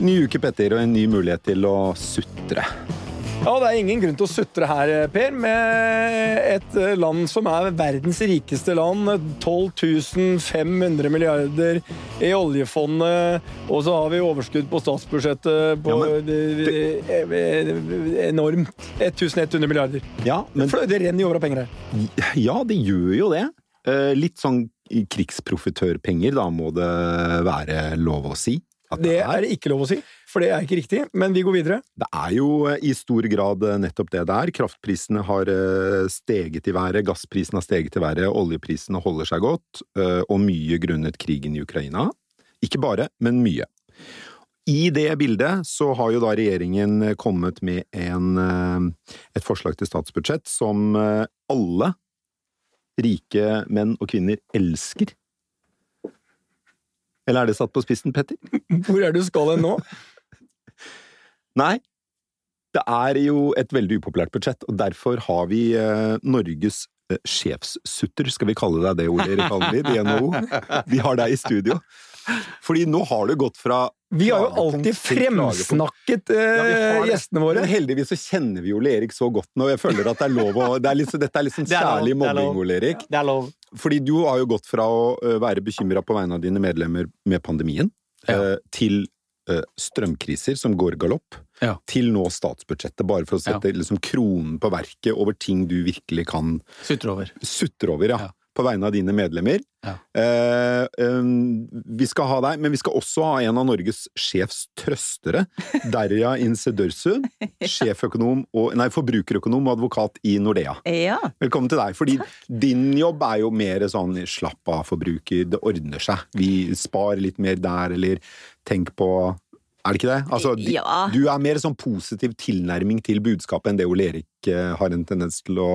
Ny uke, Petter, og en ny mulighet til å sutre. Ja, Det er ingen grunn til å sutre her, Per, med et land som er verdens rikeste land. 12 500 milliarder i oljefondet, og så har vi overskudd på statsbudsjettet på Ja, det... enormt. 1100 milliarder. Ja, men Det renner jo over av penger her. Ja, det gjør jo det. Eh, Litt sånn krigsprofitørpenger, da må det være lov å si. Det er ikke lov å si, for det er ikke riktig. Men vi går videre. Det er jo eh, i stor grad eh, nettopp det det er. Kraftprisene har eh, steget i været, gassprisene har steget i været, oljeprisene holder seg godt, og mye grunnet krigen i Ukraina. Ikke bare, men mye. I det bildet så har jo da regjeringen kommet med en, et forslag til statsbudsjett som alle rike menn og kvinner elsker. Eller er det satt på spissen, Petter? Hvor er du skal hen nå? Nei, det er jo et veldig upopulært budsjett, og derfor har vi eh, Norges eh, sjefssutter, skal vi kalle deg det, Ole Erik Almlid, i NHO. Vi har deg i studio. Fordi nå har du gått fra Vi har jo alltid fremsnakket eh, Ja, gjestene våre. Men heldigvis så kjenner vi Ole Erik så godt nå, jeg føler at det er lov å det er litt, Dette er litt sånn Det er kjærlig mobbing, Ole Erik. Det er lov. Fordi du har jo gått fra å være bekymra på vegne av dine medlemmer med pandemien, Ja. ø, til strømkriser som går galopp, Ja. til nå statsbudsjettet, bare for å sette liksom kronen på verket over ting du virkelig kan Sutre over. sutre over, ja. På vegne av dine medlemmer. Ja. Eh, um, vi skal ha deg, men vi skal også ha en av Norges sjefstrøstere. Derja Insedørsu, sjeføkonom og, nei, forbrukerøkonom og advokat i Nordea. Ja. Velkommen til deg, fordi din jobb er jo mer sånn slapp av forbruker, det ordner seg. Vi sparer litt mer der, eller tenk på Er det ikke det? Altså, Ja. Du er mer sånn positiv tilnærming til budskapet enn det Ole Erik eh, har en tendens til å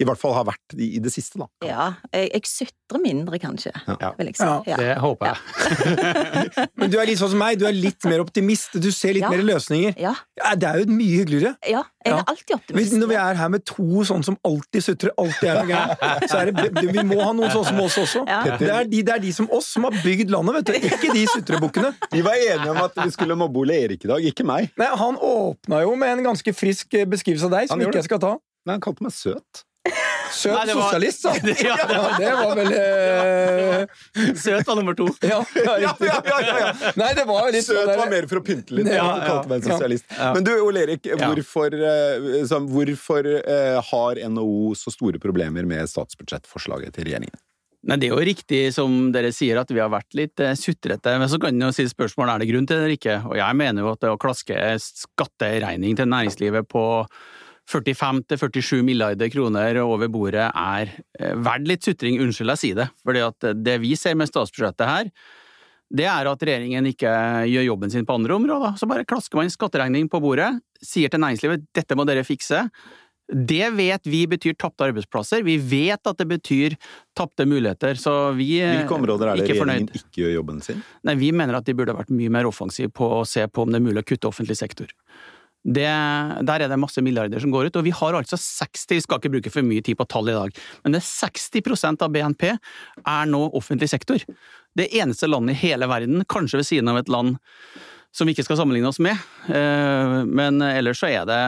I hvert fall har vært i, i det siste, da. ja. Jeg, jeg sutrer mindre, kanskje, Ja. vil jeg si. Ja. Ja. Det håper jeg. Men du er litt sånn som meg, du er litt mer optimist. Du ser litt Ja. mer løsninger. Ja. Ja, det er jo mye hyggeligere. ja. Jeg er alltid optimist. optimist. når vi er her med to sånne som alltid sutrer, alltid er noe gærent, så er det, det- vi må ha noen sånne som oss også. Ja. Det, er de, det er de som oss som har bygd landet, vet du. Ikke de sutrebukkene. Vi var enige om at vi skulle mobbe Ole Erik i dag, ikke meg. Nei, Han åpna jo med en ganske frisk beskrivelse av deg, som ikke jeg skal ta. Nei, han kalte meg søt. Søt Nei, var- sosialist, sa han. Ja, det Ja, det var vel eh, Søt var nummer to. ja, ja, ja, ja, ja. Nei, det var litt Søt sånn var mer for å pynte litt. Ja, ja, kalte meg en ja. sosialist. Ja. Men du, Ole Erik, hvorfor, eh, sånn, hvorfor eh, har NHO så store problemer med statsbudsjettforslaget til regjeringen? Nei, Det er jo riktig som dere sier at vi har vært litt eh, sutrete, men så kan en jo si spørsmålet er det grunn til det eller ikke. Og jeg mener jo at det å klaske skatteregning til næringslivet på 45-47 milliarder kroner over bordet er eh, verdt litt sutring, unnskyld jeg sier det. For det vi ser med statsbudsjettet her, det er at regjeringen ikke gjør jobben sin på andre områder. Så bare klasker man skatteregning på bordet, sier til næringslivet dette må dere fikse. Det vet vi betyr tapte arbeidsplasser. Vi vet at det betyr tapte muligheter, så vi er Hvilke områder er det regjeringen ikke gjør jobben sin? Nei, vi mener at de burde vært mye mer offensive på å se på om det er mulig å kutte offentlig sektor. Det, der er det masse milliarder som går ut, og vi har altså 60 Vi skal ikke bruke for mye tid på tall i dag, men det er 60% av BNP er nå offentlig sektor. Det eneste landet i hele verden, kanskje ved siden av et land som vi ikke skal sammenligne oss med, eh, men ellers så er det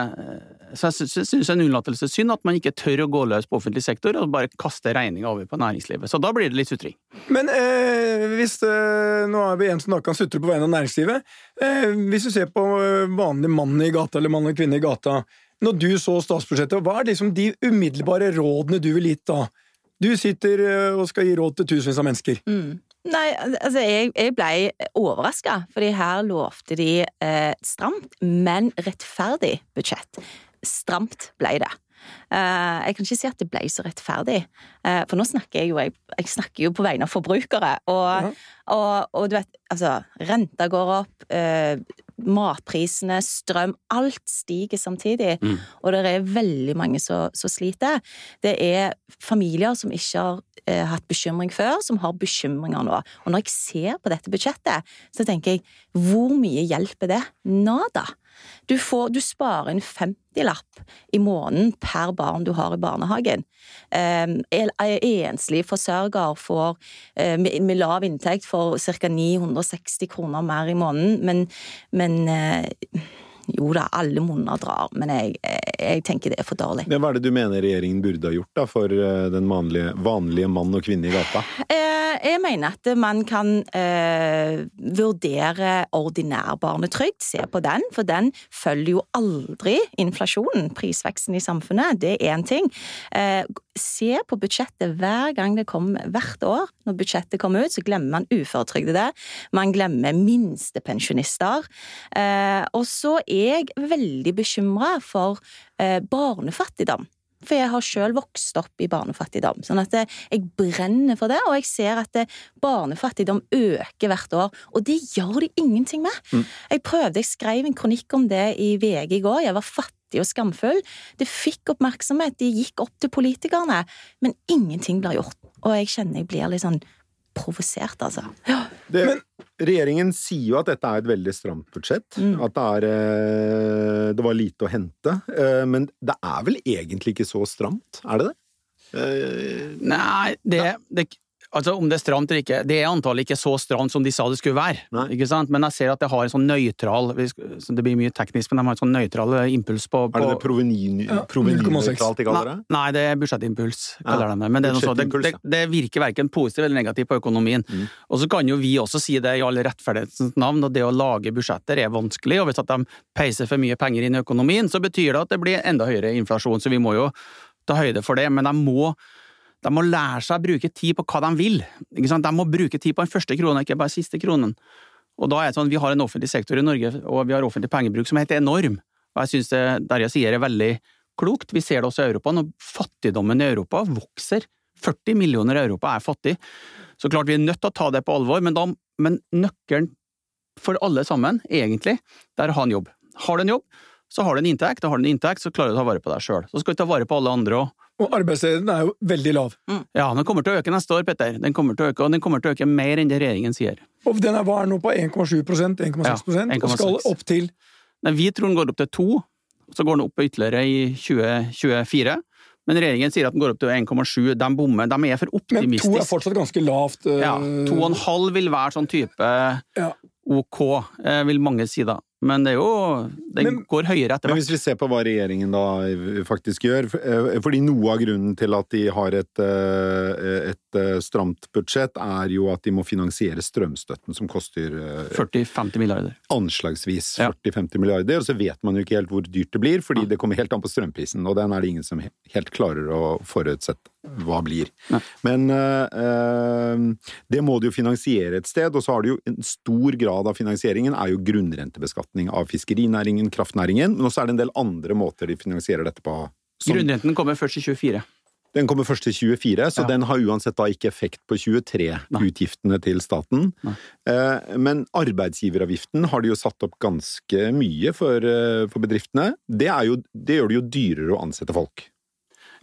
Så jeg synes det er en unnlatelsessynd at man ikke tør å gå løs på offentlig sektor og bare kaste regninga over på næringslivet. Så da blir det litt sutring. Men eh, hvis eh, Nå er vi en som da kan sutre på vegne av næringslivet. Eh, hvis du ser på eh, vanlig mann i gata eller mann og kvinne i gata. Når du så statsbudsjettet, hva er liksom de umiddelbare rådene du ville gitt da? Du sitter eh, og skal gi råd til tusenvis av mennesker. Mm. Nei, altså jeg, jeg ble overraska, fordi her lovte de eh, stramt, men rettferdig budsjett. Stramt ble det. Eh, jeg kan ikke si at det ble så rettferdig, eh, for nå snakker jeg jo, jeg, jeg snakker jo på vegne av forbrukere. Og, og, og du vet, altså, renta går opp, eh, matprisene, strøm, alt stiger samtidig. Mm. Og det er veldig mange som som sliter. Det er familier som ikke har eh, hatt bekymring før, som har bekymringer nå. Og når jeg ser på dette budsjettet, så tenker jeg hvor mye hjelper det? Nada. Du, får, du sparer en 50-lapp i måneden per barn du har i barnehagen. Eh, enslig forsørger får, eh, med, med lav inntekt får ca. 960 kroner mer i måneden, men, men eh, jo da, alle munner drar, men jeg, jeg, tenker det er for dårlig. Hva er det du mener regjeringen burde ha gjort da, for eh, den vanlige, vanlige mann og kvinne i gata? Eh, jeg mener at man kan eh, vurdere ordinær barnetrygd, se på den, for den følger jo aldri inflasjonen, prisveksten i samfunnet. Det er én ting. Eh, se på budsjettet hver gang det kommer, hvert år når budsjettet kommer ut, så glemmer man uføretrygdede, man glemmer minstepensjonister. Eh, og så er jeg veldig bekymra for eh, barnefattigdom. For jeg har sjøl vokst opp i barnefattigdom. Sånn at eh, jeg brenner for det, og jeg ser at barnefattigdom øker hvert år. Og det gjør de ingenting med. Mm. Jeg prøvde, jeg skrev en kronikk om det i VG i går. Jeg var fattig og skamfull. Det fikk oppmerksomhet, de gikk opp til politikerne. Men ingenting blir gjort. Og jeg kjenner jeg blir litt sånn provosert, altså. Ja. Det, Men, regjeringen sier jo at dette er et veldig stramt budsjett. Mm. At det er eh, Det var lite å hente. Eh, men det er vel egentlig ikke så stramt, er det det? Eh, Nei, det, det, Altså, Om det er stramt eller ikke, det er antallet ikke så stramt som de sa det skulle være. Nei. ikke sant? Men jeg ser at det har en sånn nøytral Det blir mye teknisk, men de har en sånn nøytral eh, impuls på, på Er det det provenynøytralt de kaller det? Nei, det er budsjettimpuls, kaller ja. de det. Men det, så, det, det, det virker verken positivt eller negativt på økonomien. Mm. Og så kan jo vi også si det i all rettferdighetens navn, at det å lage budsjetter er vanskelig. Og hvis at de peiser for mye penger inn i økonomien, så betyr det at det blir enda høyere inflasjon. Så vi må jo ta høyde for det. Men de må de må lære seg å bruke tid på hva de vil. De må bruke tid på den første kronen, ikke bare den siste kronen. Og da er det sånn, Vi har en offentlig sektor i Norge, og vi har offentlig pengebruk som er helt enorm. Og jeg syns det Darja sier er veldig klokt. Vi ser det også i Europa. Når fattigdommen i Europa vokser 40 millioner i Europa er fattig. Så klart vi er nødt til å ta det på alvor, men, da, men nøkkelen for alle sammen, egentlig, det er å ha en jobb. Har du en jobb, så har du en inntekt, og har du en inntekt, så klarer du å ta vare på deg sjøl. Så skal du ta vare på alle andre òg. Og arbeidsledigheten er jo veldig lav. Mm. Ja, den kommer til å øke neste år, Petter. Den kommer til å øke, og den kommer til å øke mer enn det regjeringen sier. Og den er, hva er nå på 1,7% 1,6 ja, og skal opp til Nei, Vi tror den går opp til 2, så går den opp ytterligere i 2024. Men regjeringen sier at den går opp til 1,7. De bommer, de er for optimistisk. Men 2 er fortsatt ganske lavt. Uh... Ja, 2,5 vil være sånn type ja. ok, eh, vil mange si da. Men det er jo Den men, går høyere etter hvert. Men hvis vi ser på hva regjeringen da faktisk gjør eh, Fordi noe av grunnen til at de har et, eh, et eh, stramt budsjett, er jo at de må finansiere strømstøtten, som koster 40-50 milliarder. Anslagsvis 40-50 ja. milliarder. Og så vet man jo ikke helt hvor dyrt det blir, fordi ja. det kommer helt an på strømprisen. Og den er det ingen som helt klarer å forutsette hva blir. Nei. Men eh, det må de jo finansiere et sted, og så har de jo en stor grad av finansieringen er jo grunnrentebeskatning av fiskerinæringen, kraftnæringen, men også er det en del andre måter de finansierer dette på. Som... Grunnrenten kommer først i 24. Den kommer først til 24, så ja. den har uansett da ikke effekt på 23-utgiftene til staten. Eh, men arbeidsgiveravgiften har de jo satt opp ganske mye for, eh, for bedriftene. Det, jo, det, gjør det jo dyrere å ansette folk.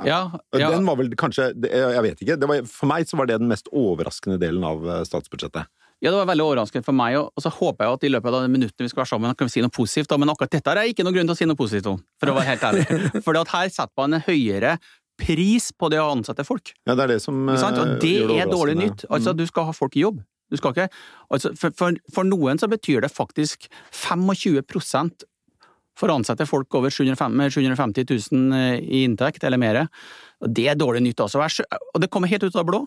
Ja, ja. Den var vel kanskje Jeg vet ikke. Var, for meg så var det den mest overraskende delen av eh, statsbudsjettet. Ja, det var veldig overraskende for meg, og så håper jeg at i løpet av de minuttene vi skal være sammen, kan vi si noe positivt. Men akkurat dette er ikke noen grunn til å si noe positivt om, for å være helt ærlig. For her setter man en høyere pris på det å ansette folk. Ja, det er det som Og det, det er dårlig nytt. Altså, mm. du skal ha folk i jobb. Du skal ikke altså, for, for, for, noen så betyr det faktisk 25 for å ansette folk over 750 000 i inntekt, eller mer. Det er dårlig nytt, altså. Og det kommer helt ut av det blå.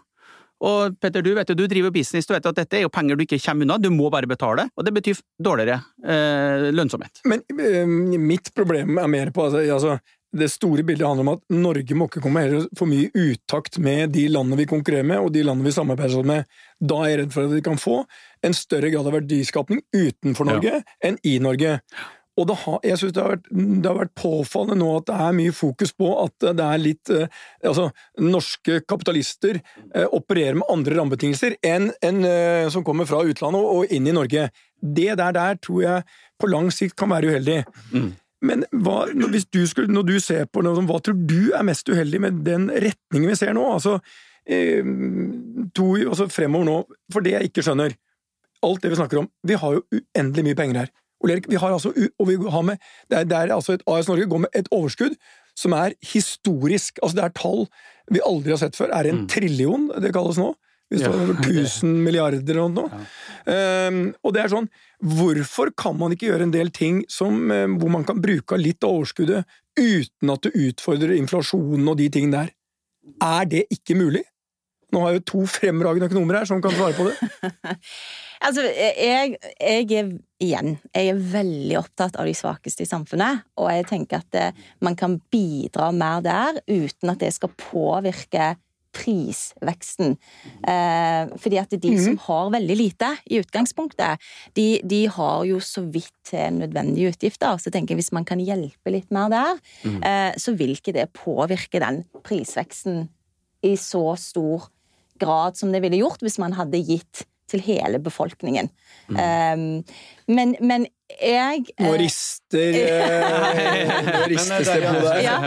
Og Petter, du vet jo, du driver business, du vet at dette er jo penger du ikke kommer unna, du må bare betale, og det betyr dårligere eh, lønnsomhet. Men eh, mitt problem er mer på altså, altså, det store bildet handler om at Norge må ikke komme for mye utakt med de landene vi konkurrerer med, og de landene vi samarbeider med. Da er jeg redd for at vi kan få en større grad av verdiskapning utenfor Norge ja. enn i Norge. Og har, jeg synes det det har, vært, påfallende nå at det er mye fokus på at det er litt eh, Altså, norske kapitalister eh, opererer med andre rammebetingelser enn en, eh, som kommer fra utlandet og inn i Norge. Det der, der tror jeg på lang sikt kan være uheldig. Mm. Men hva, hvis du skulle, når du ser på noe, hva tror du er mest uheldig med den retningen vi ser nå? Altså, to, altså fremover nå, for det jeg ikke skjønner Alt det vi snakker om Vi har jo uendelig mye penger her. Vi har altså, og vi har med, det, er, det er altså et AS Norge går med et overskudd som er historisk. Altså Det er tall vi aldri har sett før. Er det en trillion det kalles nå? Hvis det Ja. er over 1000 milliarder eller noe. Ehm, og det er sånn, hvorfor kan man ikke gjøre en del ting som, eh, hvor man kan bruke litt av overskuddet uten at det utfordrer inflasjonen og de tingene der? Er det ikke mulig? Nå har jeg jo to fremragende økonomer her som kan svare på det. Altså, jeg, jeg er igjen Jeg er veldig opptatt av de svakeste i samfunnet, og jeg tenker at eh, man kan bidra mer der uten at det skal påvirke prisveksten. Eh, fordi at de som har veldig lite i utgangspunktet, de, de har jo så vidt nødvendige utgifter. Så jeg tenker hvis man kan hjelpe litt mer der, eh, så vil ikke det påvirke den prisveksten i så stor grad som det ville gjort hvis man hadde gitt til hele befolkningen. Um, men, men jeg Nå eh, rister eh, Nå ristes det på deg. Ja.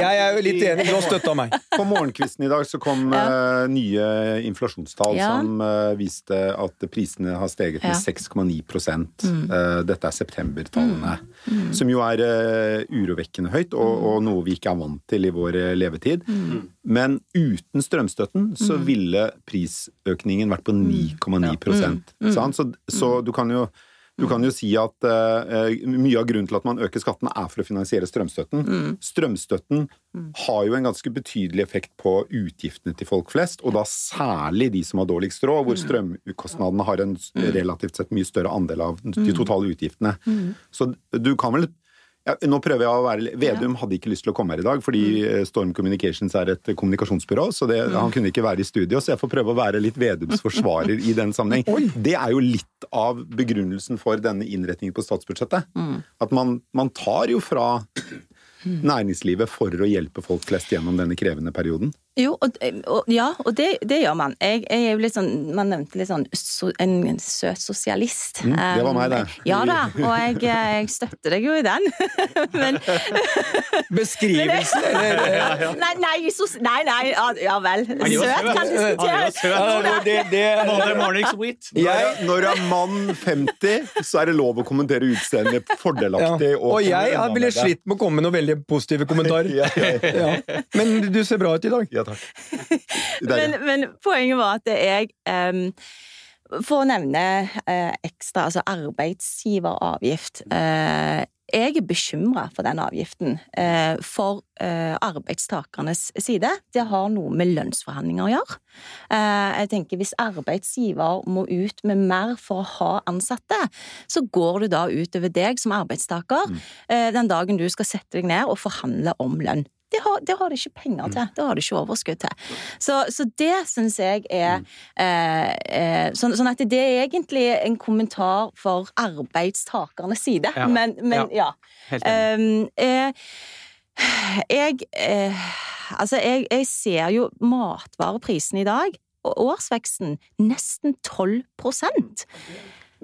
Jeg er jo litt enig, du har støtta meg. På morgenkvisten i dag så kom Ja. eh, nye inflasjonstall Ja. som eh, viste at prisene har steget med 6,9 Mm. Eh, Dette er septembertallene. Som jo er urovekkende høyt, og, Mm. og noe vi ikke er vant til i vår levetid. levetid. Men uten strømstøtten så Mm. ville prisøkningen vært på 9,9 Mm. sant? Så, så du kan jo du kan jo si at uh, mye av grunnen til at man øker skattene, er for å finansiere strømstøtten. Mm. Strømstøtten har jo en ganske betydelig effekt på utgiftene til folk flest, og da særlig de som har dårligst råd, hvor strømkostnadene har en relativt sett mye større andel av de totale utgiftene. Så du kan vel ja, nå prøver jeg å være Vedum hadde ikke lyst til å komme her i dag, fordi eh, Storm Communications er et kommunikasjonsbyrå, så det, han kunne ikke være i studio. Så jeg får prøve å være litt Vedums forsvarer i den sammenheng. Det er jo litt av begrunnelsen for denne innretningen på statsbudsjettet. At man, man tar jo fra næringslivet for å hjelpe folk flest gjennom denne krevende perioden. Jo, og, og, ja, og det, det gjør man. Jeg, jeg er jo litt sånn, Man nevnte litt sånn so, en søt sosialist. Mm, det var meg, det. Ja da, og jeg, jeg støtter deg jo i den. Men Beskrivelsen, eller Nei, nei, sos, nei, nei ja, ja vel. Søt kan diskuteres. Er Ja, Another morning sweet. Når du er mann 50, så er det lov å kommentere utseendet ja. fordelaktig. Og jeg ville slitt med å komme med noen veldig positive kommentarer. Ja, ja, ja. Ja. Men du ser bra ut i dag. ja takk. Men, men poenget var at jeg um, For å nevne uh, ekstra, altså arbeidsgiveravgift uh, Jeg er bekymra for den avgiften. eh, for eh, arbeidstakernes side. Det har noe med lønnsforhandlinger å gjøre. Eh, jeg tenker Hvis arbeidsgiver må ut med mer for å ha ansatte, så går det da utover deg som arbeidstaker eh, den dagen du skal sette deg ned og forhandle om lønn. Det har, det har de ikke penger til. Det har de ikke overskudd til. Så, så det syns jeg er eh, eh, sånn, sånn at det er egentlig en kommentar for arbeidstakernes side. Ja. Men, men ja. Helt enig. Um, eh, jeg eh, Altså, jeg, jeg ser jo matvareprisene i dag, og årsveksten nesten 12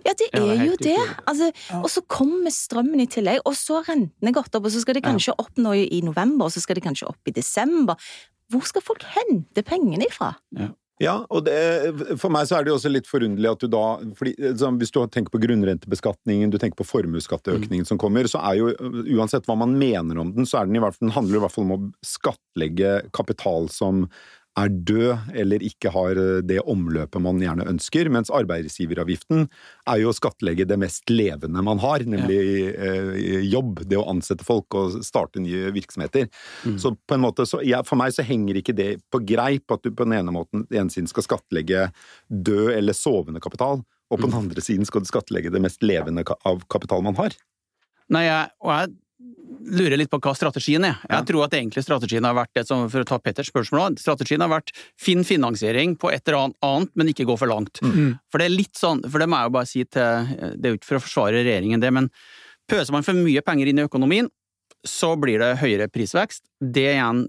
Ja, det er jo det. Altså, ja. og så kommer strømmen i tillegg, og så har rentene gått opp, og så skal det kanskje opp nå i november, og så skal det kanskje opp i desember. Hvor skal folk hente pengene ifra? Ja, og det, for meg så er det jo også litt forunderlig at du da fordi, sånn, Hvis du tenker på grunnrentebeskatningen, du tenker på formuesskatteøkningen som kommer, så er jo uansett hva man mener om den, så er den i hvert fall, den handler i hvert fall om å skattlegge kapital som er død eller ikke har det omløpet man gjerne ønsker, mens arbeidsgiveravgiften er jo å skattlegge det mest levende man har, nemlig eh, jobb, det å ansette folk og starte nye virksomheter. Så på en måte, så, ja, for meg så henger ikke det på greip at du på den ene måten den ene siden skal skattlegge død eller sovende kapital, og på den andre siden skal du skattlegge det mest levende av kapital man har. Nei, jeg, og jeg lurer litt på hva strategien er. Jeg Ja. tror at egentlig strategien har vært det som, for å ta Petters spørsmål, strategien har vært finn finansiering på et eller annet, men ikke gå for langt. For det er litt sånn, for det må jeg jo bare si til, det er jo ikke for å forsvare regjeringen det, men pøser man for mye penger inn i økonomien, så blir det høyere prisvekst. Det igjen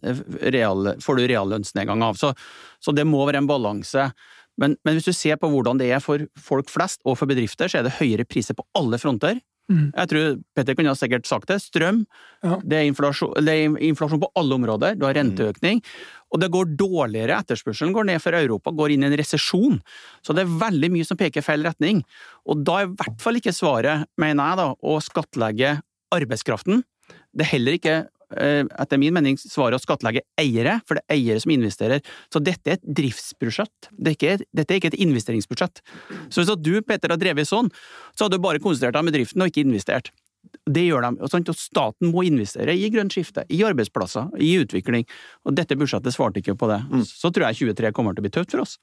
real, får du reallønnsnedgang av. Så, så det må være en balanse. Men, men hvis du ser på hvordan det er for folk flest og for bedrifter, så er det høyere priser på alle fronter. Mm. Jeg tror Petter kunne ha sikkert sagt det. Strøm. Ja. Det, er inflasjon, det er inflasjon på alle områder. Du har renteøkning. Og det går dårligere. Etterspørselen går ned for Europa, går inn i en resesjon. Så det er veldig mye som peker i feil retning. Og da er i hvert fall ikke svaret, mener jeg, da, å skattlegge arbeidskraften. Det er heller ikke etter min mening svaret å skattlegge eiere, for det er eiere som investerer. Så dette er et driftsbudsjett. Det er ikke, dette er ikke et investeringsbudsjett. Så hvis du, Peter, har drevet sånn, så hadde du bare konsentrert deg om bedriften og ikke investert. Det gjør de. Og? Og staten må investere i grønt skifte, i arbeidsplasser, i utvikling. Og dette budsjettet svarte ikke på det. Så tror jeg 23 kommer til å bli tøft for oss.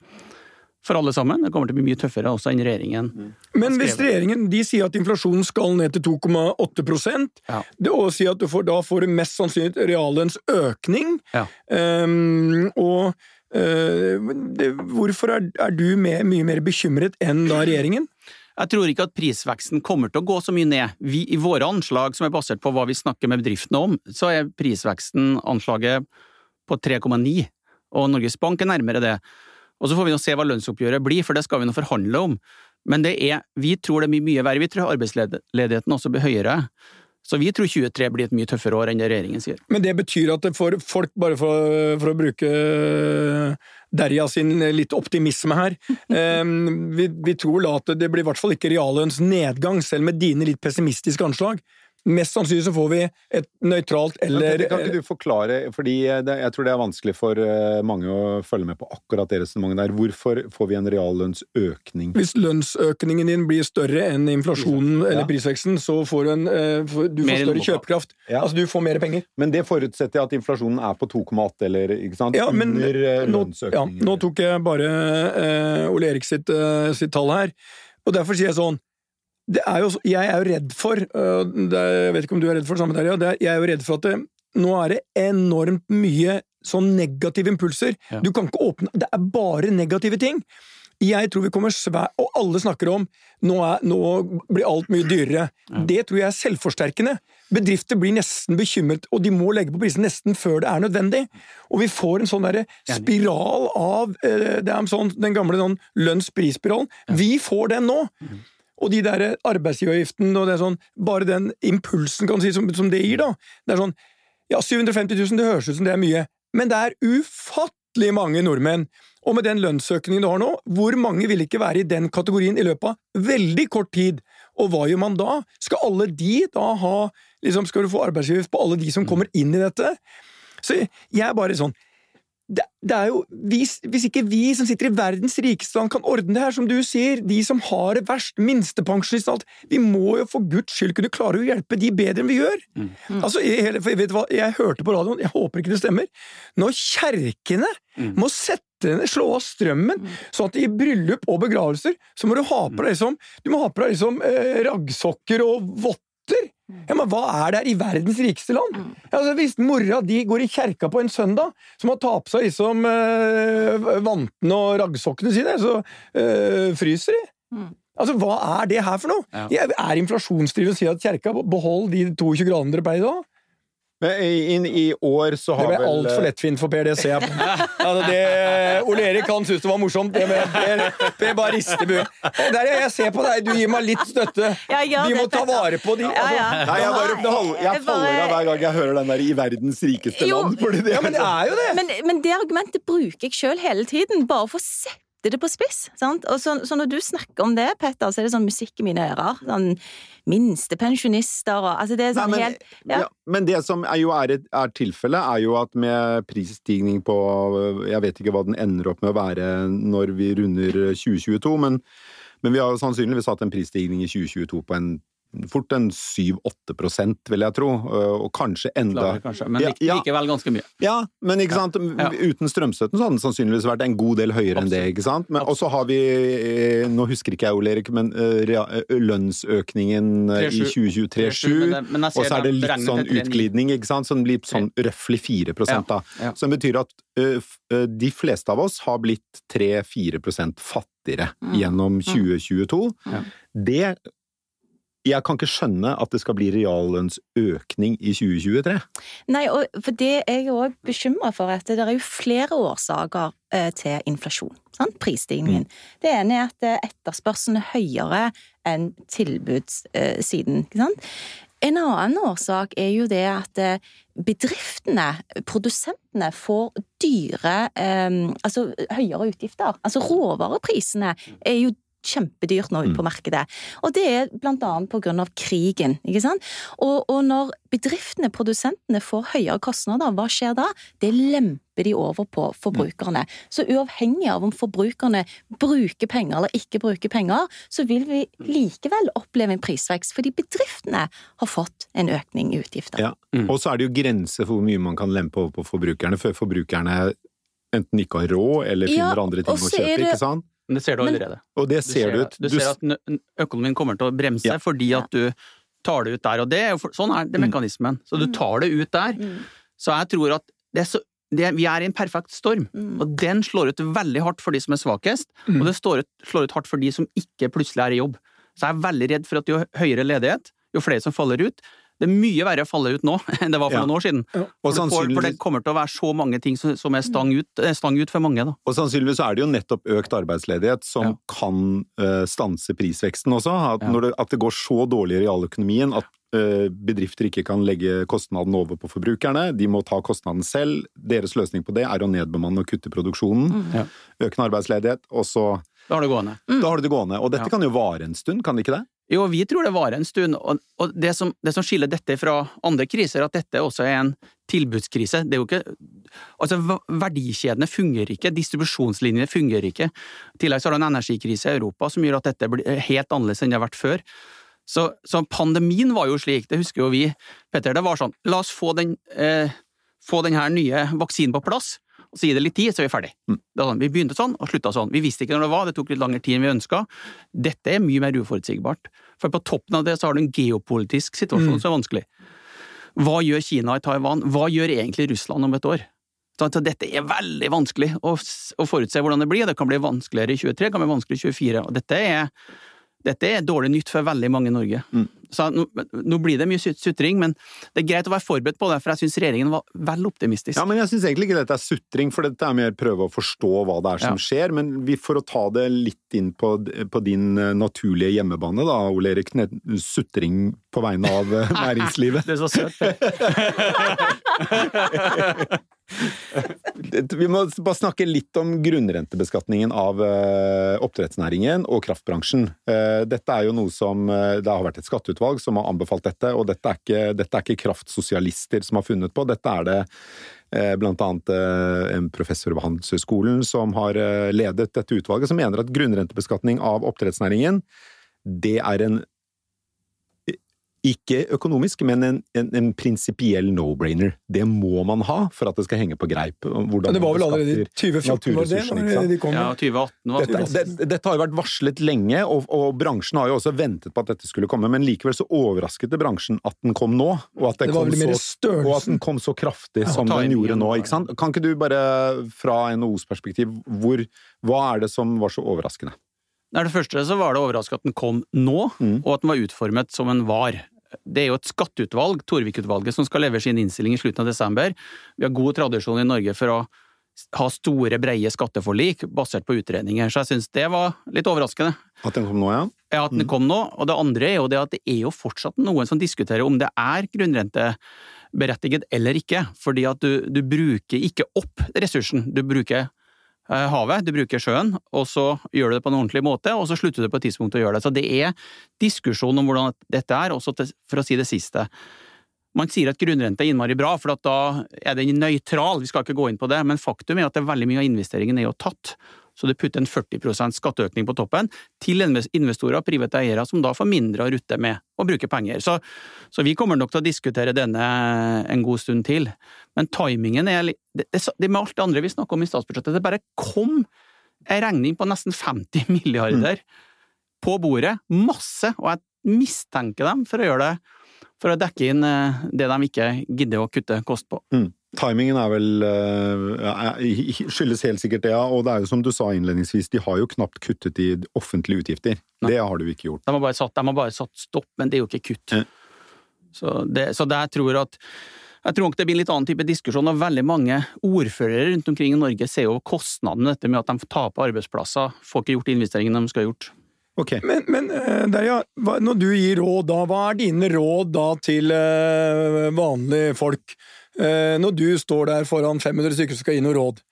For alle sammen. Det kommer til å bli mye tøffere også enn regjeringen. Men hvis regjeringen de sier at inflasjonen skal ned til 2,8 Ja. det- og sier at du får, da får du mest sannsynlig reallønnsøkning Ja. um, Og uh, det, hvorfor er, er du med, mye mer bekymret enn da regjeringen? Jeg tror ikke at prisveksten kommer til å gå så mye ned. Vi, I våre anslag, som er basert på hva vi snakker med bedriftene om, så er prisveksten anslaget på 3,9, og Norges Bank er nærmere det. Og så får vi nå se hva lønnsoppgjøret blir, for det skal vi nå forhandle om. Men det er, vi tror det blir mye verre. Vi tror arbeidsledigheten også blir høyere. Så vi tror 23 blir et mye tøffere år enn det regjeringen sier. Men det betyr at det for folk, bare for, for å bruke Derja sin litt optimisme her ehm, vi, vi tror at det blir i hvert fall ikke reallønnsnedgang, selv med dine litt pessimistiske anslag. Mest sannsynlig så får vi et nøytralt eller Kan ikke du forklare, fordi jeg tror det er vanskelig for eh, mange å følge med på akkurat det resonnementet der. Hvorfor får vi en reallønnsøkning? Hvis lønnsøkningen din blir større enn inflasjonen eller prisveksten, så får du en eh, du får større kjøpekraft. Ja. Altså du får mer penger. Men det forutsetter at inflasjonen er på 2,8 eller ikke sant? Ja, men under lønnsøkningen. nå, ja, nå tok jeg bare eh, Ole Erik sitt, eh, sitt tall her, og derfor sier jeg sånn er jo, Jeg er jo redd for øh, det er, Jeg vet ikke om du er redd for det samme, Terje. er- Jeg er jo redd for at det, nå er det enormt mye sånn negative impulser. Ja. Du kan ikke åpne Det er bare negative ting. Jeg tror vi kommer svært Og alle snakker om nå, er, nå blir alt mye dyrere. Det tror jeg er selvforsterkende. Bedrifter blir nesten bekymret, og de må legge på prisen nesten før det er nødvendig. Og vi får en sånn spiral av eh, Det er sånn, den gamle sånn lønns-pris-spiralen. Vi får den nå! Og de der arbeidsgiveravgiften og det er sånn, bare den impulsen kan si, som, som det gir, da. Det er sånn Ja, 750 000, det høres ut som det er mye, men det er ufattelig mange nordmenn. Og med den lønnsøkningen du har nå, hvor mange vil ikke være i den kategorien i løpet av veldig kort tid? Og hva gjør man da? Skal alle de da ha liksom, Skal du få arbeidsgiveravgift på alle de som kommer inn i dette? Så jeg er bare sånn det, det er jo, hvis, hvis ikke vi som sitter i verdens rikeste land kan ordne det her, som du sier, de som har det verst, minstepensjonister og alt, vi må jo for guds skyld kunne klare å hjelpe de bedre enn vi gjør. Altså, jeg, for vet du hva, jeg hørte på radioen, jeg håper ikke det stemmer, når kjerkene må sette slå av strømmen, så at i bryllup og begravelser, så må du ha på deg liksom, du må ha på deg liksom eh, raggsokker og votter. Ja, men Hva er det her i verdens rikeste land? Altså, Hvis mora di går i kjerka på en søndag, så må hun ta på seg liksom øh, vantene og raggsokkene sine, så øh, fryser de. Altså, Hva er det her for noe? Ja. Er inflasjonsdrivende å si at kjerka behold de 22 gradene dere pleier da? Men inn i, år så Det har ble vel altfor lettfint for Per, det ser jeg på. Altså, det, Ole Erik han syntes det var morsomt. Det med Per, per bare rister buen. Jeg ser på deg, du gir meg litt støtte. Vi må det, ta vare på de. Ja, Altså. Nei, jeg bare faller, jeg Jeg faller av hver gang jeg hører den der 'i verdens rikeste Jo. land'. Fordi det Ja, men det er jo det! Men, men det argumentet bruker jeg sjøl hele tiden, bare for å sette det på spiss. Sant? Og så, så når du snakker om det, Petter, så er det sånn musikk i mine ører. Sånn minstepensjonister og Altså, det er Nei, sånn men, helt ja. ja, men det som er jo er, er tilfellet, er jo at med prisstigning på Jeg vet ikke hva den ender opp med å være når vi runder 2022, men, men vi har jo sannsynligvis hatt en prisstigning i 2022 på en fort en 7-8 vil jeg tro, og kanskje enda Klarer, kanskje, men Ja, lik- ja. likevel ganske mye. Ja, men ikke sant? Ja. uten strømstøtten så hadde den sannsynligvis vært en god del høyere enn det. Ikke sant? Men- Og så har vi, eh, nå husker ikke jeg Ole Erik, men eh, eh, lønnsøkningen i 3,7. 2023-2027, Men det- men jeg ser og så er det litt sånn utglidning, ikke sant? Som blir sånn røftlig 4 da. Ja, ja. Som betyr at de fleste av oss har blitt 3-4 fattigere Mm. gjennom 2022. Ja. Det jeg kan ikke skjønne at det skal bli reallønnsøkning i 2023. Nei, og for det er jeg òg bekymra for, at det er jo flere årsaker eh, til inflasjon. Sant? Prisstigningen. Det ene er at eh, etterspørselen er høyere enn tilbudssiden. Ikke sant? En annen årsak er jo det at eh, bedriftene, produsentene, får dyre eh, Altså høyere utgifter. Altså råvareprisene er jo kjempedyrt nå ute på markedet. Og det er blant annet på grunn av krigen, ikke sant. Og, og når bedriftene, produsentene, får høyere kostnader, hva skjer da? Det lemper de over på forbrukerne. Så uavhengig av om forbrukerne bruker penger eller ikke bruker penger, så vil vi likevel oppleve en prisvekst, fordi bedriftene har fått en økning i utgifter. Ja. Og så er det jo grenser for hvor mye man kan lempe over på forbrukerne, før forbrukerne enten ikke har råd eller Ja, finner andre ting å kjøpe, ikke sant? Men det ser du Men- Og det Du ser du ut. Du ser at økonomien kommer til å bremse Ja. fordi at du tar det ut der. Og det er jo for, sånn er det Mm. mekanismen. Så du tar det ut der. Mm. Så jeg tror at det er så, det, vi er i en perfekt storm, Mm. og den slår ut veldig hardt for de som er svakest, Mm. og det slår ut, slår ut hardt for de som ikke plutselig er i jobb. Så jeg er veldig redd for at jo høyere ledighet, jo flere som faller ut. Det er mye verre å falle ut nå enn det var for Ja. noen år siden. Ja. For, får, for det kommer til å være så mange ting som, som er stang ut, eh, stang ut for mange. Da. og sannsynligvis så er det jo nettopp økt arbeidsledighet som Ja. kan uh, stanse prisveksten også. At, Ja. når det, at det går så dårlig i realøkonomien at eh, bedrifter ikke kan legge kostnaden over på forbrukerne. De må ta kostnaden selv. Deres løsning på det er å nedbemanne og kutte produksjonen. Mm. Ja. Økende arbeidsledighet. Og så Da har det gående. Da har du det gående. Og dette Ja. kan jo vare en stund, kan det ikke det? Jo, vi tror det varer en stund, og, det, som, det som skiller dette fra andre kriser, er at dette også er en tilbudskrise. Det er jo ikke Altså, verdikjedene fungerer ikke, distribusjonslinjene fungerer ikke. I tillegg så har du en energikrise i Europa som gjør at dette blir helt annerledes enn det har vært før. Så, så pandemien var jo slik, det husker jo vi, Petter, det var sånn, la oss få den, eh, få den her nye vaksinen på plass, og så gi det litt tid, så er vi ferdig. Mm. Sånn, vi begynte sånn, og slutta sånn. Vi visste ikke når det var, det tok litt lengre tid enn vi ønska. Dette er mye mer uforutsigbart. For på toppen av det så har du en geopolitisk situasjon Mm. som er vanskelig. Hva gjør Kina i Taiwan? Hva gjør egentlig Russland om et år? Så så dette er veldig vanskelig å, å forutse hvordan det blir. Det kan bli vanskeligere i 23, det kan bli vanskeligere i 24. Og dette er, dette er dårlig nytt for veldig mange i Norge. Mm. Så nå, nå blir det mye sut- sutring, men det er greit å være forberedt på det, for jeg syns regjeringen var vel optimistisk. Ja, men jeg syns egentlig ikke dette er sutring, for dette er mer prøve å forstå hva det er som Ja. skjer. Men vi får å ta det litt inn på, på din eh, naturlige hjemmebane, da, Ole Erik. Sutring på vegne av eh, næringslivet. det er så søt. Vi må bare snakke litt om grunnrentebeskatningen av eh, oppdrettsnæringen og kraftbransjen. Eh, dette er jo noe som eh, Det har vært et skatteutvalg som har anbefalt dette, og dette er ikke, dette er ikke kraftsosialister som har funnet på. Dette er det blant annet en professor ved Handelshøyskolen som har ledet dette utvalget, som mener at grunnrentebeskatning av oppdrettsnæringen, det er en ikke økonomisk, men en, en, en prinsipiell no-brainer. Det må man ha for at det skal henge på greip. Men det var vel allerede i beskatter 2014 var det, når de kom Ja, med. 2018 var Dette, det, dette har jo vært varslet lenge, og, og bransjen har jo også ventet på at dette skulle komme, men likevel så overrasket det bransjen at den kom nå, og at, det Det kom, så, og at den kom så kraftig Ja, som den gjorde nå. ikke sant? Kan ikke du bare, fra NHOs perspektiv, hvor, hva er det som var så overraskende? Nei, det første så var det overraskende at den kom nå, Mm. og at den var utformet som den var. Det er jo et skatteutvalg, Torvik-utvalget, som skal levere sin innstilling i slutten av desember. Vi har god tradisjon i Norge for å ha store, breie skatteforlik basert på utredninger, så jeg syns det var litt overraskende. At den kom nå, ja? Ja, at den Mm. kom nå. Og det andre er jo det at det er jo fortsatt noen som diskuterer om det er grunnrenteberettiget eller ikke. Fordi at du, du bruker ikke opp ressursen. Du bruker havet, du bruker sjøen, og så gjør du det på en ordentlig måte, og så slutter du på et tidspunkt å gjøre det. Så det er diskusjon om hvordan dette er, også for å si det siste. Man sier at grunnrente er innmari bra, for da er den nøytral, vi skal ikke gå inn på det, men faktum er at det er veldig mye av investeringen er jo tatt. Så du putter en 40% skatteøkning på toppen til investorer og private eiere som da får mindre å rutte med å bruke penger. Så, så vi kommer nok til å diskutere denne en god stund til. Men timingen er Det, det, med alt det andre vi snakker om i statsbudsjettet, det bare kom en regning på nesten 50 milliarder på bordet. Masse! Og jeg mistenker dem for å gjøre det for å dekke inn eh, det de ikke gidder å kutte kost på. Timingen er vel uh, skyldes helt sikkert det, ja. Og det er jo som du sa innledningsvis, de har jo knapt kuttet i offentlige utgifter. Nei. Det har de ikke gjort. De har bare satt, de har bare satt stopp, men det er jo ikke kutt. Ja. Så, det, så det jeg tror at jeg tror nok det blir en litt annen type diskusjon, og veldig mange ordførere rundt omkring i Norge ser jo kostnaden med dette med at de taper arbeidsplasser, får ikke gjort investeringene de skal ha gjort. Okay. Men, men eh, Derja, når du gir råd da, hva er dine råd da til eh, vanlige folk? Eh, når du står der foran 500 stykker som skal gi noe råd,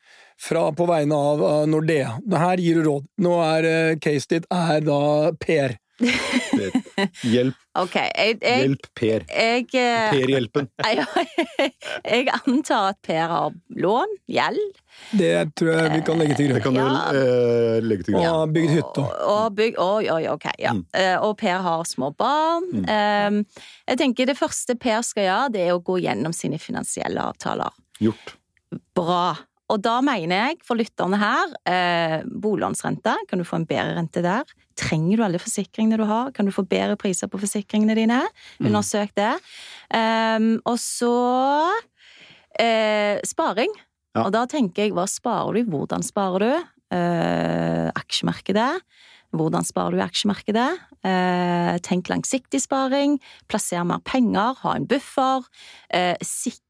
fra på vegne av eh, Nordea. Her gir du råd. Nå er caset case ditt er da Per. Hjelp, Okay, jeg, jeg, hjelp Per. jeg, eh, Per-hjelpen. jeg antar at Per har lån, gjeld, Det tror jeg vi kan legge til Det grunn. kan du Ja. eh, legge til Og grunn. har bygd hytte. og, byg, oi, oi, ok, ja. Mm. Eh, Og Per har små barn. Eh, Jeg tenker det første Per skal gjøre, det er å gå gjennom sine finansielle avtaler. Gjort. Bra. Og da mener jeg, for lytterne her, eh, boliglånsrente. Kan du få en bedre rente der? Trenger du alle forsikringene du har? Kan du få bedre priser på forsikringene dine? Undersøk det. Um, og så eh, sparing. Ja. Og da tenker jeg, hva sparer du? Hvordan sparer du? Eh, aksjemarkedet. Hvordan sparer du i aksjemarkedet? Eh, tenk langsiktig sparing. Plasser mer penger. Ha en buffer. Eh, sikre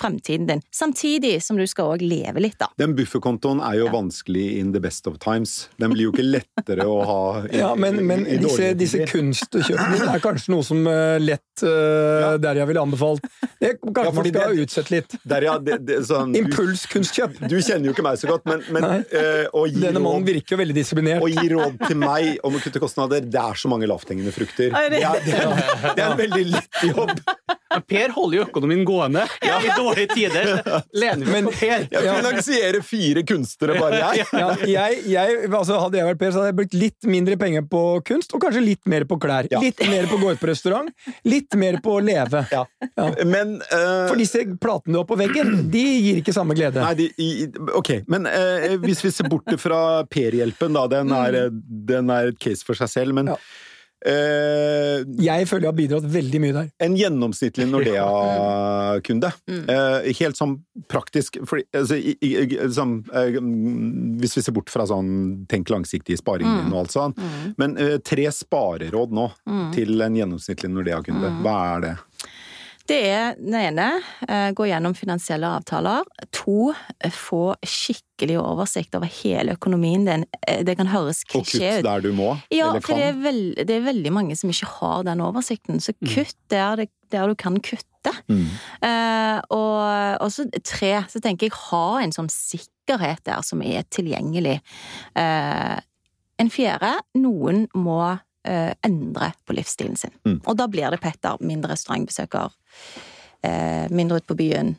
fremtiden din. Samtidig som du skal òg leve litt, da. Den bufferkontoen er jo Ja. vanskelig in the best of times. Den blir jo ikke lettere å ha i, Ja, men, men i disse, disse kunstkjøpene er kanskje noe som eh, lett uh, der jeg ville anbefalt. Det, kanskje Ja, man fordi skal utsette litt. Der, ja, det, det, sånn, Impulskunstkjøp. du kjenner jo ikke meg så godt, men, men eh, gi Denne mannen virker jo veldig disiplinert. å gi råd til meg om å kutte kostnader, det er så mange lavthengende frukter. Det det- er, det er, det er en veldig lett jobb. Men Per holder jo økonomien gående i dårlige tider. Lener vi Men- på Per. Jeg finansierer fire kunstnere, bare jeg. Ja, jeg, jeg, altså hadde jeg vært Per, så hadde jeg brukt litt mindre penger på kunst, og kanskje litt mer på klær. Ja. Litt mer på å gå ut på restaurant, litt mer på å leve. Ja. Ja. Men uh... For disse platene du har på veggen, de gir ikke samme glede. Nei, de, i, ok, men uh, hvis vi ser bort fra Per-hjelpen, da, den er, eh, den er et case for seg selv, men Eh, Jeg føler jeg har bidratt veldig mye der. en gjennomsnittlig Nordea-kunde, eh, helt sånn praktisk fordi, altså, i, i, i- sånn, eh, mm, Hvis vi ser bort fra sånn tenk langsiktig sparing din og alt sånn, men eh, tre spareråd nå til en gjennomsnittlig Nordea-kunde, hva er det? Det er den ene, eh, gå gjennom finansielle avtaler. To, eh, få skikkelig oversikt over hele økonomien din. Eh, Det kan høres Og kutt der du må, Ja, for det er, veld, det er veldig mange som ikke har den oversikten. Så kutt der, der du kan kutte. Mm. Eh, og, så tre, så tenker jeg ha en sånn sikkerhet der som er tilgjengelig. Eh, en fjerde, noen må endre på livsstilen sin. Mm. Og da blir det Petter, mindre restaurantbesøker, mindre ut på byen,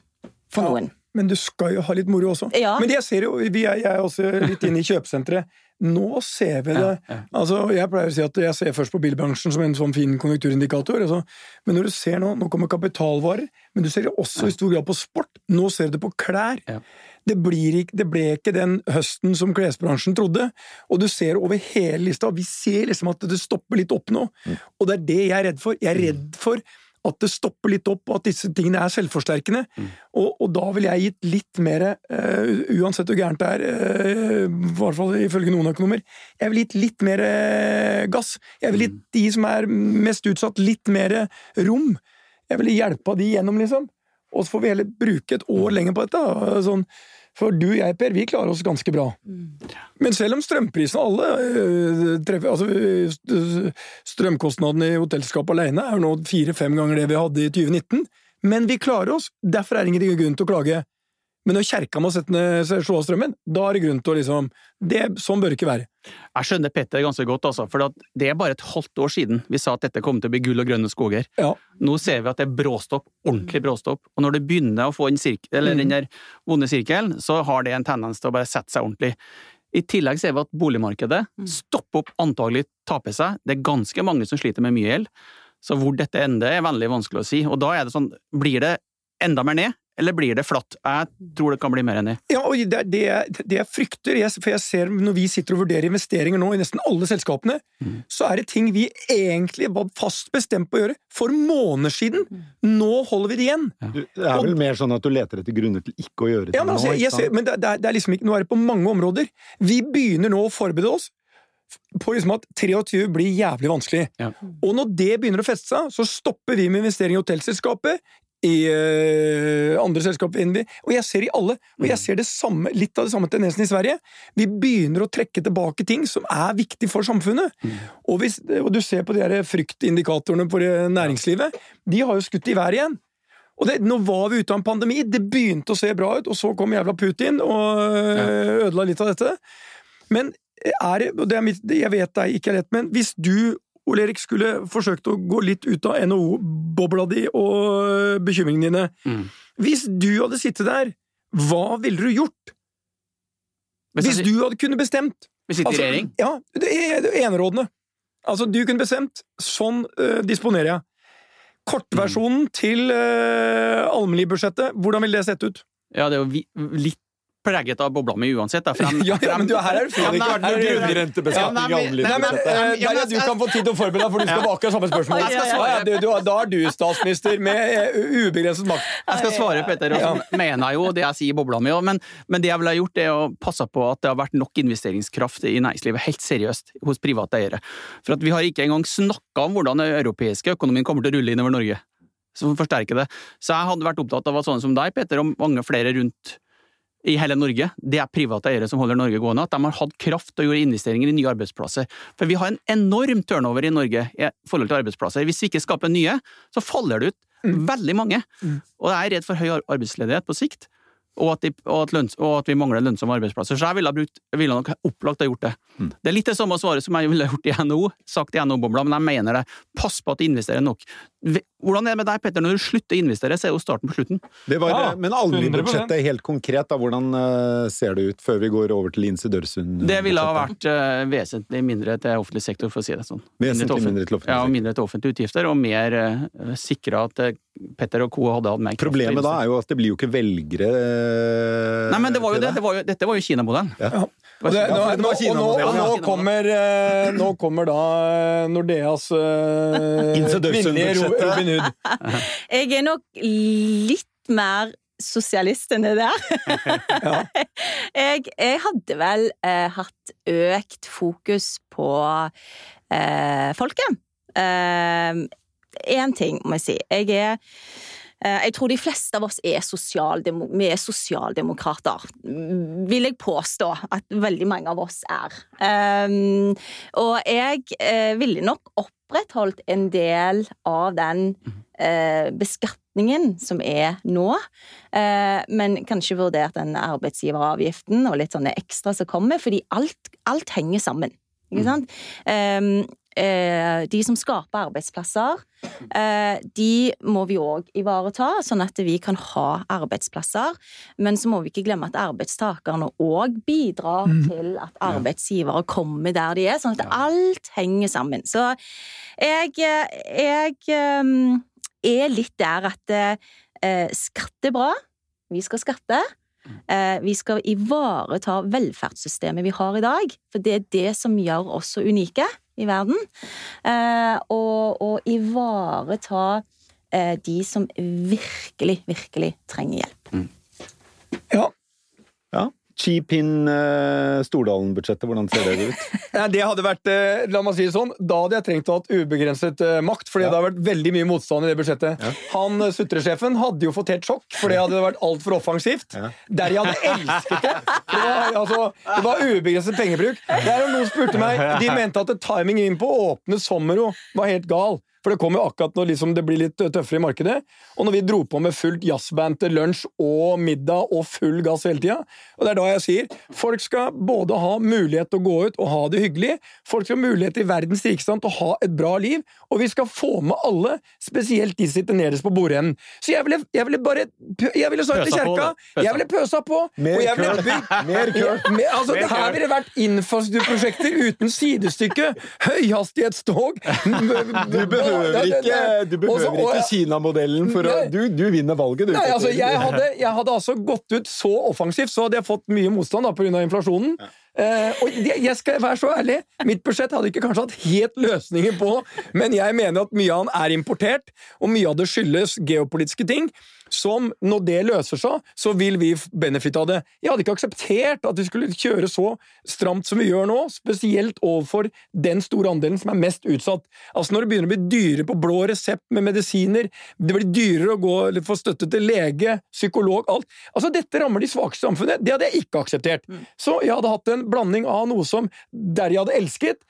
for Ja. noen. Men du skal jo ha litt moro også. Ja. Men jeg ser jo, vi er, jeg er også litt inne i kjøpesenteret. Nå ser vi det. Altså, jeg pleier å si at jeg ser først på bilbransjen som en sånn fin konjunkturindikator. Altså. Men når du ser nå, nå kommer kapitalvarer, men du ser det også i stor grad på sport. Nå ser du det på klær. Ja. Det, blir ikke, det ble ikke den høsten som klesbransjen trodde. Og du ser over hele lista. Vi ser liksom at det stopper litt opp nå. Og det er det jeg er redd for. Jeg er redd for at det stopper litt opp, og at disse tingene er selvforsterkende. Og, og da ville jeg gitt litt mer, uh, uansett hvor gærent det er, uh, i hvert fall ifølge noen økonomer, jeg ville gitt litt mer uh, gass. Jeg ville gitt de som er mest utsatt, litt mer rom. Jeg ville hjelpa de gjennom, liksom. Og så får vi heller bruke et år lenger på dette. Sånn, for du og jeg, Per, vi klarer oss ganske bra. Men selv om strømprisene alle øh, treffer Altså, øh, strømkostnadene i hotellskapet alene er nå fire-fem ganger det vi hadde i 2019. Men vi klarer oss. Derfor er det ingen grunn til å klage. Men når kjerka må sette ned, slå av strømmen, da er det grunn til å liksom det, Sånn bør det ikke være. Jeg skjønner Petter ganske godt, altså, for det er bare et halvt år siden vi sa at dette kom til å bli gull og grønne skoger. Ja. Nå ser vi at det er bråstopp, ordentlig bråstopp, og når det begynner å få en sirkel, eller Mm. den der vonde sirkelen, så har det en tendens til å bare sette seg ordentlig. I tillegg ser vi at boligmarkedet stopper opp, antagelig taper seg. Det er ganske mange som sliter med mye gjeld, så hvor dette ender er veldig vanskelig å si. Og da er det sånn, blir det enda mer ned, eller blir det flatt? Jeg tror det kan bli mer enn det. Ja, og det det, det jeg frykter, jeg, for jeg ser når vi sitter og vurderer investeringer nå i nesten alle selskapene, så er det ting vi egentlig var fast bestemt på å gjøre for måneder siden. Nå holder vi det igjen. Du, det er vel mer sånn at du leter etter grunner til ikke å gjøre det Ja, men, altså, nå, jeg ikke ser, men det, det, det er liksom ikke, nå er det på mange områder. Vi begynner nå å forberede oss på liksom at 23 blir jævlig vanskelig. Ja. Og når det begynner å feste seg, så stopper vi med investering i hotellselskapet, i uh, andre selskaper enn vi, og jeg ser i alle, og jeg ser det samme, litt av det samme tendensen i Sverige. Vi begynner å trekke tilbake ting som er viktig for samfunnet. Og, hvis, og du ser på de her fryktindikatorene på næringslivet, de har jo skutt i været igjen. Og det, nå var vi ute av en pandemi, det begynte å se bra ut, og så kom jævla Putin og øh, ødela litt av dette. Men er det, og det er mitt, jeg vet det ikke er lett, men hvis du, Ole Erik, skulle forsøkt å gå litt ut av NHO-bobla di og øh, bekymringene dine Mm. Hvis du hadde sittet der, hva ville du gjort? Hvis, du hadde kunne bestemt vi sitter Altså, i regjering. Ja, det er det er enerådende. Altså, du kunne bestemt. Sånn øh, disponerer jeg. Kortversjonen til øh, allmennlivsbudsjettet, hvordan ville det sett ut? Ja, det er jo litt preget av bobla mi uansett. Da, frem, Ja, ja, men du, her er det Ja, fint. men Her er det Ja, Eh, ja, men- Derja, du kan få tid til å forberede deg, for du skal få akkurat samme spørsmål. Ja, du, du, da er du statsminister med eh, ubegrenset makt. Jeg skal svare, Petter, og så mener jeg jo det jeg sier i bobla mi òg, men, men det jeg ville ha gjort, er å passe på at det har vært nok investeringskraft i næringslivet, helt seriøst, hos private eiere. For at vi har ikke engang snakka om hvordan den europeiske økonomien kommer til å rulle innover Norge. Som forsterker det. Så jeg hadde vært opptatt av at sånne som deg, Petter, og mange flere rundt i hele Norge, det er private eiere som holder Norge gående, at de har hatt kraft til å gjøre investeringer i nye arbeidsplasser. For vi har en enorm turnover i Norge i forhold til arbeidsplasser. Hvis vi ikke skaper nye, så faller det ut veldig mange. Og jeg er redd for høy arbeidsledighet på sikt, og at, de, og, at lønns, og at vi mangler lønnsomme arbeidsplasser. Så jeg ville, ha brukt, ville nok opplagt ha gjort det. Det er litt det samme svaret som jeg ville gjort i NHO, sagt i NHO-bobla, men jeg mener det. Pass på at du investerer nok. Hvordan er det med deg, Petter? Når du slutter å investere, så er jo starten på slutten. Det var, Ja, men allmennbudsjettet helt konkret, da, hvordan eh, ser det ut før vi går over til Linse Dørsund? Det ville ha vært uh, vesentlig mindre til offentlig sektor, for å si det sånn. Vesentlig til offent- mindre til offentlig sektor. Ja, og mindre til offentlige utgifter, og mer uh, sikra at eh, Petter og co. hadde hatt mer kraft. Problemet da er jo at det blir jo ikke velgere eh, Nei, men det var jo det. det var jo, dette var jo Kina-modellen. Ja. Det, Ja, nå, det nå, og nå, og nå, kommer, eh, nå kommer da eh, Nordeas uh, kvinnelige Robin Hood. Jeg er nok litt mer sosialist enn det der. Jeg, jeg hadde vel eh, hatt økt fokus på eh, folket. Én ting må jeg si. Jeg er eh, jeg tror de fleste av oss er, sosialdemok vi er sosialdemokrater, vil jeg påstå at veldig mange av oss er. Um, og jeg uh, ville nok opprettholdt en del av den uh, beskatningen som er nå, uh, men kanskje vurdert den arbeidsgiveravgiften og litt sånne ekstra som kommer, fordi alt, alt henger sammen. Ikke sant? Um, de som skaper arbeidsplasser, eh, de må vi òg ivareta, sånn at vi kan ha arbeidsplasser. Men så må vi ikke glemme at arbeidstakerne òg bidrar til at arbeidsgivere kommer der de er, sånn at alt henger sammen. Så jeg, eh, jeg eh, er litt der at eh, skatt er bra. Vi skal skatte. Eh, Vi skal ivareta velferdssystemet vi har i dag, for det er det som gjør oss så unike i verden. Eh, Og, og ivareta eh, de som virkelig, virkelig trenger hjelp. Ja. Ja. Cheap in uh, Stordalen-budsjettet, hvordan ser det ut? Ja, det hadde vært, uh, la meg si det sånn, Da hadde jeg trengt å ha ubegrenset uh, makt, fordi det har vært veldig mye motstand i det budsjettet. Han eh, sutresjefen hadde jo fått helt sjokk, for det hadde vært altfor offensivt. Ja. Der jeg hadde elsket det! Det, var, altså, det var ubegrenset pengebruk. Det er jo Noen spurte meg, De mente at timingen inn på å åpne Sommero var helt gal. For det kom jo akkurat når liksom det blir litt tøffere i markedet. Og når vi dro på med fullt jazzband til lunsj og middag og full gass hele tida. Og det er da jeg sier folk skal både ha mulighet til å gå ut og ha det hyggelig. Folk skal ha mulighet i verdens rikeste til å ha et bra liv. Og vi skal få med alle, spesielt de som sitter nederst på bordenden. Så jeg ville, jeg ville bare Jeg ville sagt til kjerka Jeg ville pøsa på. Mer og jeg ville bygd Mer køl. Altså, det her ville vært infrastrukturprosjekter uten sidestykke. Høyhastighetstog. Behøver Ja, ikke, du behøver Også- ikke Kina-modellen for å du, du vinner valget, du. Nei, altså, jeg hadde, jeg hadde altså gått ut så offensivt, så hadde jeg fått mye motstand pga. inflasjonen. Eh, og jeg skal være så ærlig, mitt budsjett hadde ikke kanskje hatt helt løsninger på, men jeg mener at mye av den er importert, og mye av det skyldes geopolitiske ting. Som, når det løser seg, så vil vi benefitte av det. Jeg hadde ikke akseptert at vi skulle kjøre så stramt som vi gjør nå, spesielt overfor den store andelen som er mest utsatt. Altså Når det begynner å bli dyrere på blå resept med medisiner, det blir dyrere å gå eller få støtte til lege, psykolog, alt. Altså Dette rammer de svakeste i samfunnet. Det hadde jeg ikke akseptert. Så jeg hadde hatt en blanding av noe som der jeg hadde elsket.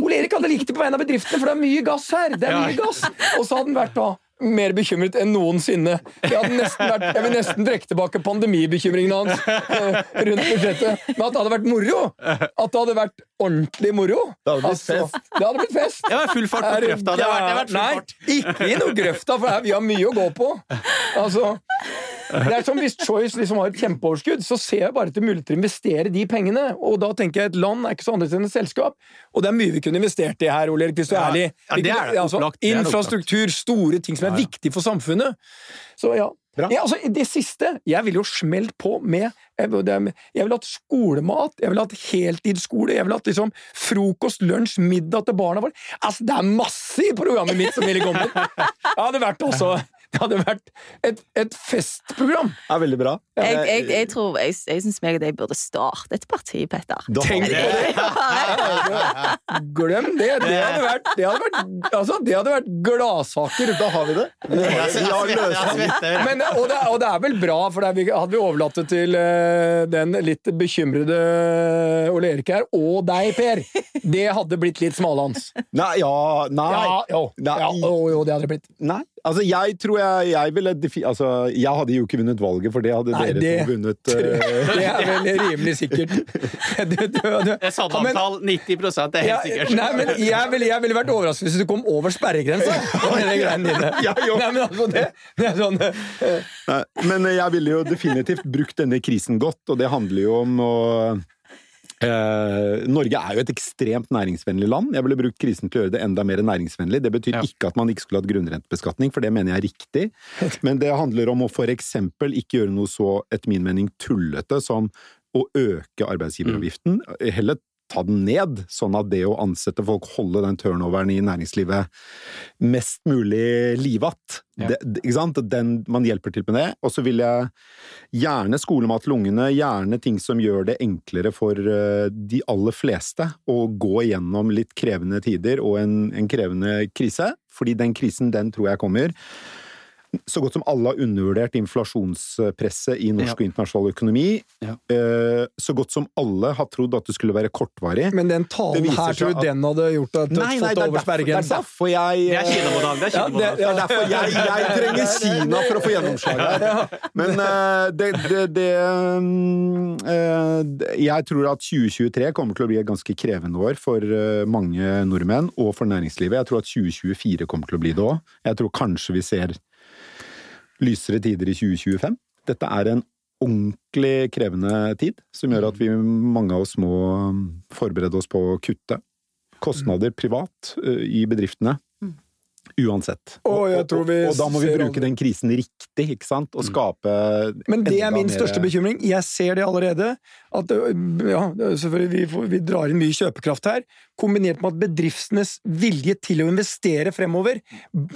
Ole Erik hadde likt det på vegne av bedriftene, for det er mye gass her! Det er mye gass! Og så hadde den vært da mer bekymret enn noensinne. Jeg, hadde nesten vært, jeg vil nesten trekke tilbake pandemibekymringene hans eh, rundt budsjettet. Men at det hadde vært moro! At det hadde vært ordentlig moro. Det hadde blitt fest. Det hadde blitt fest. Det var full fart på Er grøfta. Det hadde vært, det hadde vært full Nei, ikke i noe grøfta, for her- vi har mye å gå på. Altså, det er som Hvis Choice liksom har et kjempeoverskudd, så ser jeg bare etter mulighet til å investere de pengene. Og da tenker jeg et land er ikke så annerledes enn et selskap. Og det er mye vi kunne investert i her, Ole Erik, hvis du er ærlig. ja, det er det. altså, infrastruktur, store ting som er viktig for samfunnet. Så ja. Ja, altså, det siste Jeg ville jo smelt på med Jeg vil- ville hatt skolemat, jeg ville hatt heltidsskole, jeg ville hatt liksom frokost, lunsj, middag til barna våre. Altså, det er masse i programmet mitt som ville kommet! Det hadde vært også Det hadde vært et, et festprogram. Det er veldig bra. Jeg, jeg, jeg tror Jeg, jeg syns meg og deg burde starte et parti, Petter. Tenk på det. Glem det! Det hadde vært, det hadde vært, altså, det hadde vært gladsaker. Da har vi det. Men, og, det, og det er vel bra, for det hadde vi overlatt det til eh, den litt bekymrede Ole Erik her, og deg, Per, det hadde blitt litt smalhans. Nei, ja Nei. Ja, jo, Nei. ja, jo, jo, det hadde det blitt. nei. Altså, jeg tror jeg, jeg ville defi... Altså, jeg hadde jo ikke vunnet valget, for det hadde Nei, dere det- to vunnet. Uh... Det er vel rimelig sikkert. Du, du, du, Det er Ja, 90% det er helt sikkert. nei, men jeg ville, jeg ville vært overrasket hvis du kom over sperregrensa. Ja. Nei, men altså, det, det er sånn eh, Nei, men jeg ville jo definitivt brukt denne krisen godt, og det handler jo om å eh, Norge er jo et ekstremt næringsvennlig land. Jeg ville brukt krisen til å gjøre det enda mer næringsvennlig. Det betyr Ja. ikke at man ikke skulle hatt grunnrentebeskatning, for det mener jeg er riktig. Men det handler om å for eksempel ikke gjøre noe så, etter min mening, tullete som å øke arbeidsgiveravgiften. Heller ta den ned, sånn at det å ansette folk, holde den turnoveren i næringslivet mest mulig livatt. Ja. Ikke sant? Den, man hjelper til med det. Og så vil jeg gjerne skolemat til ungene, gjerne ting som gjør det enklere for eh, de aller fleste å gå igjennom litt krevende tider og en, en krevende krise. Fordi den krisen, den tror jeg kommer. Så godt som alle har undervurdert inflasjonspresset i norsk Ja. og internasjonal økonomi. Ja. Eh, Så godt som alle har trodd at det skulle være kortvarig. Men den talen her, tror du at- den hadde gjort at du Nei, fått det er over det er sperregrensa? derfor jeg Det er Kina-modell. Det er Ja, Kina-modell. det er derfor jeg, jeg trenger Kina for å få gjennomslag her. Men eh, det, det, det mm, eh, det- Jeg tror at 2023 kommer til å bli et ganske krevende år for mange nordmenn og for næringslivet. Jeg tror at 2024 kommer til å bli det òg. Jeg tror kanskje vi ser lysere tider i 2025. Dette er en ordentlig krevende tid, som gjør at vi, mange av oss må mm, forberede oss på å kutte kostnader privat eh, i bedriftene. Uansett. Og jeg tror vi og da må vi bruke den krisen riktig, ikke sant? Og skape Men det er min mer- største bekymring. Jeg ser det allerede. At ja, selvfølgelig vi, får, vi drar inn mye kjøpekraft her, kombinert med at bedriftenes vilje til å investere fremover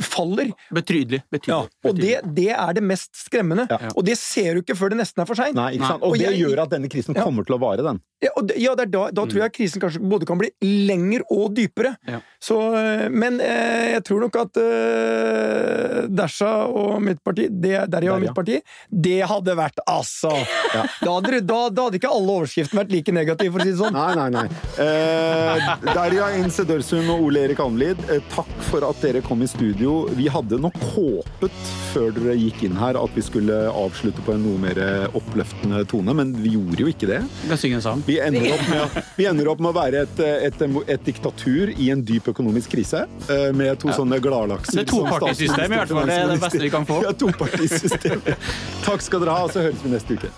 faller. Betydelig. Ja, og det, betydelig. det er det mest skremmende. Ja. Og det ser du ikke før det nesten er for seint. Og, Og det jeg- gjør at denne krisen Ja. kommer til å vare, den. Ja, og det, ja det er da, da tror jeg krisen kanskje både kan bli lengre og dypere. Ja. Så, øh, men eh, jeg tror nok at eh, Dasha og mitt parti, det, Derja og mitt parti, det hadde vært altså da, hadde, da, da hadde ikke alle overskriftene vært like negative, for å si det sånn. Nei, nei, nei. Eh, Derja Inse Dørsund og Ole Erik Almlid, eh, takk for at dere kom i studio. Vi hadde nok håpet før dere gikk inn her at vi skulle avslutte på en noe mer oppløftende tone, men vi gjorde jo ikke det. Vi ender opp med, vi ender opp med å være et, et, et diktatur i en dyp økonomisk krise, eh, med to sånne gladlakser. Det er topartisystem, i hvert fall. Det er det beste vi kan få. Ja, topartisystem. Takk skal dere ha, og så høres vi neste uke.